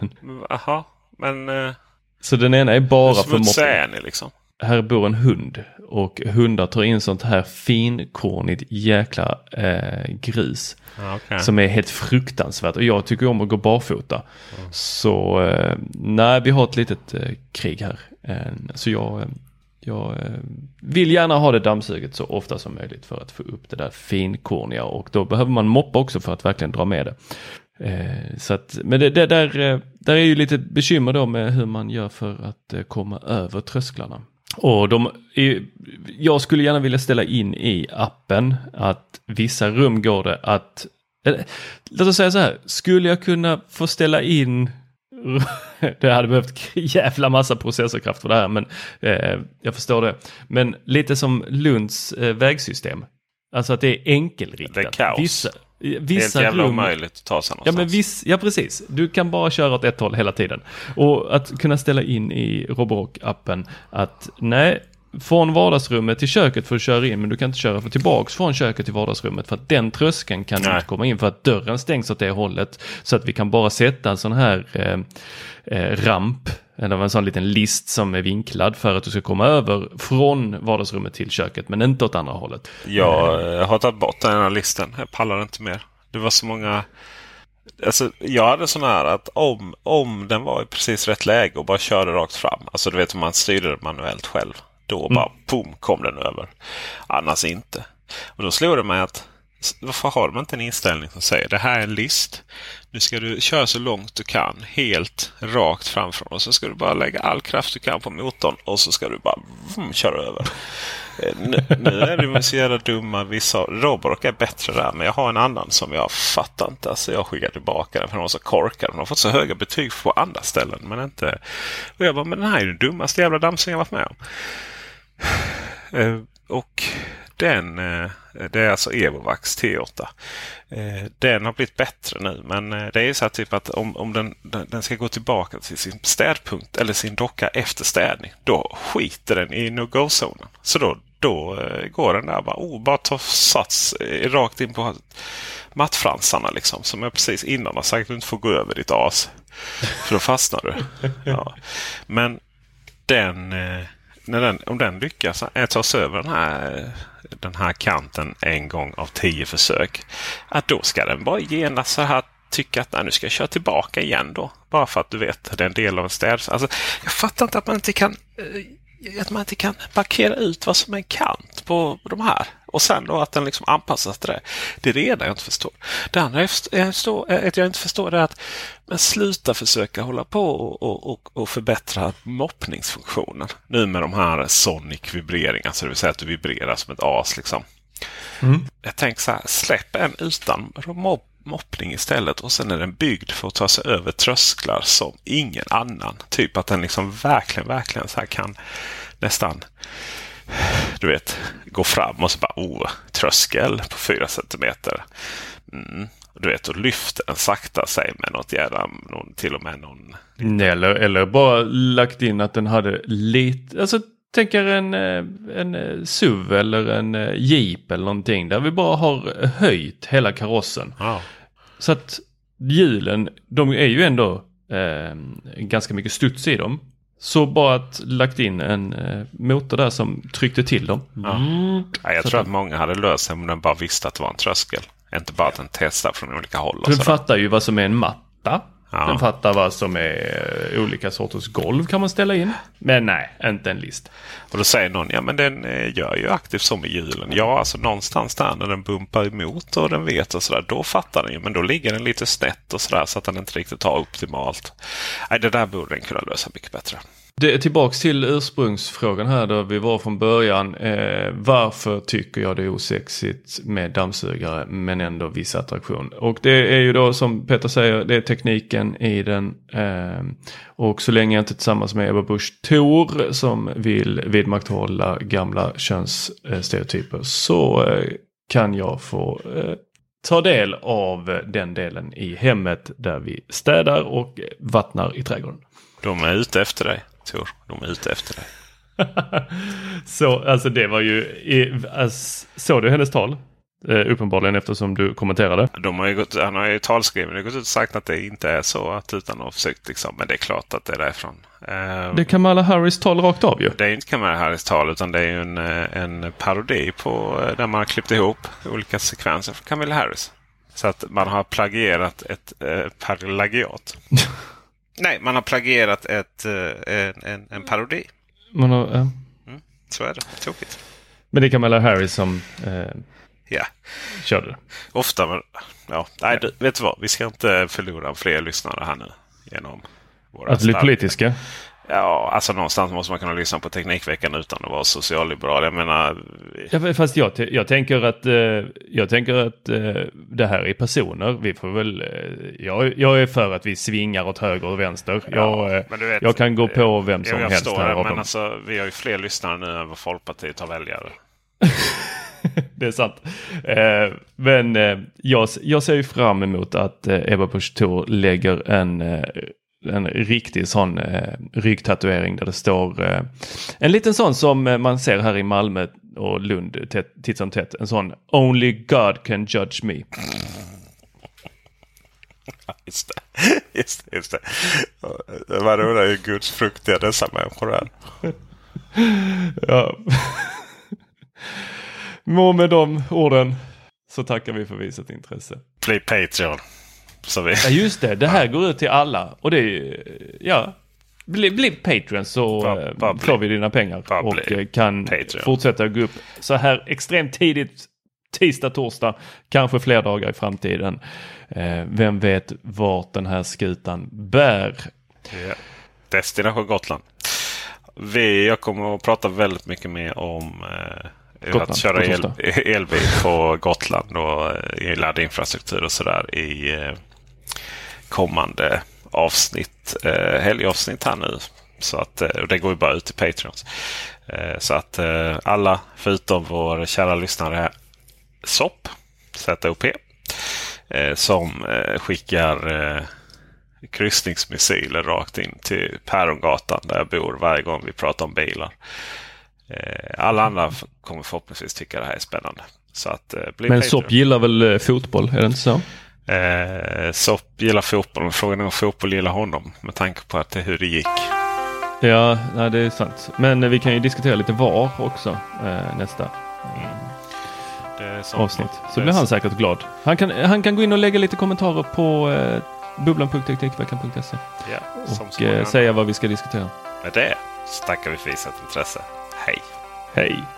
Jaha, men eh, Så den ena är bara för ni liksom? Här bor en hund och hundar tar in sånt här finkornigt jäkla eh, grus. Okej. Som är helt fruktansvärt och jag tycker om att gå barfota. Så eh, nej, vi har ett litet eh, krig här. Eh, så jag, eh, jag eh, vill gärna ha det dammsuget så ofta som möjligt för att få upp det där finkorniga och då behöver man moppa också för att verkligen dra med det. Eh, så att, men det, det där, eh, där är ju lite bekymmer då med hur man gör för att eh, komma över trösklarna. Och de, är- jag skulle gärna vilja ställa in i appen att vissa rum går det att, eller, låt oss säga så här, skulle jag kunna få ställa in (laughs) det hade behövt (laughs) jävla massa processorkraft för det här men eh, jag förstår det. Men lite som Lunds eh, vägsystem. Alltså att det är enkelriktat. Det är kaos. Vissa, Helt vissa jävla rum, omöjligt att ta sig Ja, någonstans. men viss, ja, precis. Du kan bara köra åt ett håll hela tiden. Och att kunna ställa in i Roborock-appen att nej, från vardagsrummet till köket får du köra in, men du kan inte köra för tillbaks från köket till vardagsrummet för att den tröskeln kan Nej. inte komma in för att dörren stängs åt det hållet. Så att vi kan bara sätta en sån här eh, eh, ramp, eller en sån liten list som är vinklad för att du ska komma över från vardagsrummet till köket, men inte åt andra hållet. Jag eh, har tagit bort den här listan. Jag pallar inte mer. Det var så många... Alltså, jag hade sån här att om, om den var i precis rätt läge och bara körde rakt fram. Alltså du vet om man styrde det manuellt själv. Då bara pum kom den över. Annars inte. Och då slog det mig att varför har de inte en inställning som säger det här är en list. Nu ska du köra så långt du kan. Helt rakt framför. Och så ska du bara lägga all kraft du kan på motorn. Och så ska du bara vum, köra över. Eh, Nu, nu är de så jävla dumma. Vissa Roborock är bättre där. Men jag har en annan som jag fattar inte. Alltså jag skickar tillbaka den för den var så korkad. Den har fått så höga betyg på andra ställen. Men inte... Och jag bara, men den här är den dummaste jävla dammsugaren jag varit med om. Eh, och den, eh, det är alltså Evovax T8. Eh, den har blivit bättre nu. Men det är ju så här typ att om, om den, den, ska gå tillbaka till sin städpunkt eller sin docka efter städning. Då skiter den i no-go-zonen. Så då, då går den där bara, oh, bara ta sats rakt in på mattfransarna liksom. Som jag precis innan har sagt att du inte får gå över ditt as. För då fastnar du. (laughs) Ja. Men den, när den, om den lyckas eh, ta sig över den här, den här kanten en gång av tio försök. Att då ska den bara genast så här tycka att nej, nu ska jag köra tillbaka igen då. Bara för att du vet det är en del av en städ. Alltså, jag fattar inte att man inte kan eh, att man inte kan parkera ut vad som är en kant på de här. Och sen då att den liksom anpassas till det. Det är det ena jag inte förstår. Det andra jag förstår, att jag inte förstår är att men sluta försöka hålla på och, och, och, förbättra moppningsfunktionen. Nu med de här sonic vibreringar, så det vill säga att du vibrerar som ett as. Liksom. Jag tänker så här, släpp en utan mobb moppning istället och sen är den byggd för att ta sig över trösklar som ingen annan. Typ att den liksom verkligen, verkligen så kan nästan du vet, gå fram och så bara oh, tröskel på fyra centimeter. Mm. Du vet, och lyfter den sakta sig med något jävla, någon, till och med någon Eller, eller bara lagt in att den hade lite, alltså tänker en, eh, en eh, SUV eller en eh, Jeep eller någonting där vi bara har höjt hela karossen. Ja. Så att hjulen, de är ju ändå eh, ganska mycket studs i dem. Så bara att lagt in en eh, motor där som tryckte till dem. Ja, jag Så tror att- många hade löst sig om den bara visste att det var en tröskel. Inte bara att den testar från olika håll. Sådär. fattar ju vad som är en matta. Ja. Den fattar vad som är eh, olika sorters golv kan man ställa in. Men nej, inte en list. Och då säger någon, ja men den eh, gör ju aktivt så med hjulen. Ja, alltså någonstans där när den bumpar emot och den vet och sådär. Då fattar den ju. Men då ligger den lite snett och sådär så att den inte riktigt har optimalt. Nej, det där borde den kunna lösa mycket bättre. Det är tillbaks till ursprungsfrågan här då vi var från början. Eh, varför tycker jag det är osexigt med dammsugare men ändå viss attraktion? Och det är ju då som Peter säger, det är tekniken i den. Eh, och så länge jag inte är tillsammans med Ebba Busch Thor som vill vidmakthålla gamla könsstereotyper så eh, kan jag få eh, ta del av den delen i hemmet där vi städar och vattnar i trädgården. De är ute efter dig, Tor. De är ute efter dig. (laughs) Så alltså det var ju, i, alltså, såg du hennes tal? Eh, uppenbarligen eftersom du kommenterade. De har ju gått, han har ju gått ut och sagt att det inte är så. Att utan att ha försökt liksom. Men det är klart att det är därifrån. Eh, Det är Kamala Harris tal rakt av ju. Det är inte Kamala Harris tal utan det är ju en, eh, en parodi på eh, där man har klippt ihop olika sekvenser från Kamala Harris. Så att man har plagierat ett eh, plagiat. (laughs) Nej, man har plagierat ett, eh, en, en, en parodi. Man har, eh, Så är det. Tråkigt. men det är Kamala Harris som eh, Ja, körde det. ofta. Men, ja. Nej, du, vet du vad? Vi ska inte förlora fler lyssnare här nu. Genom våra Att bli politiska. Ja, alltså någonstans måste man kunna lyssna på Teknikveckan utan att vara socialliberal. Jag menar, Ja, fast jag, jag tänker att, eh, jag tänker att eh, det här är personer. Vi får väl, eh, jag, jag är för att vi svingar åt höger och vänster. jag, men du vet, jag kan gå på vem Ja, som jag helst förstår här det, men alltså, vi har ju fler lyssnare nu än vad Folkpartiet har väljare. (laughs) det är sant. Eh, men eh, jag, jag ser ju fram emot att eh, Ebba Busch lägger en eh, en riktig sån eh, ryggtatuering där det står eh, en liten sån som eh, man ser här i Malmö och Lund titt som tätt. En sån Only God can judge me. (laughs) Just det. Just det, just det. Man undrar hur Guds fruktiga dessa människor är. (laughs) ja. Må med de orden så tackar vi för visat intresse. Bli Patreon. Så vi... Ja just det, det här ja. går ut till alla. Och det är ja. Bli, bli Patreon så bara, bara eh, får vi dina pengar. och eh, kan Patreon. fortsätta gå upp så här extremt tidigt tisdag, torsdag, kanske fler dagar i framtiden. Eh, vem vet vart den här skutan bär? Ja. Destination Gotland. Vi, jag kommer att prata väldigt mycket mer om eh, Gotland, att köra el, (laughs) elbil på Gotland och eh, laddinfrastruktur och sådär i eh, kommande avsnitt, eh, helgavsnitt här nu. Så att, eh, det går ju bara ut till Patreons. Eh, så att eh, alla förutom vår kära lyssnare SOP, ZOP, som skickar kryssningsmissiler rakt in till Pärongatan där jag bor varje gång vi pratar om bilar. Alla andra kommer förhoppningsvis tycka det här är spännande. Så att, eh, Men SOP gillar väl fotboll, är det inte så? Eh, SOP gillar fotboll, men frågan är om fotboll gillar honom med tanke på att det, hur det gick. Ja, nej, det är sant. Men vi kan ju diskutera lite VAR också eh, nästa. Mm avsnitt. Så blir han säkert glad. Han kan, han kan gå in och lägga lite kommentarer på eh, bubblan.teknikveckan.se ja, och eh, säga vad vi ska diskutera. Med det så tackar vi för visat intresse. Hej! Hej!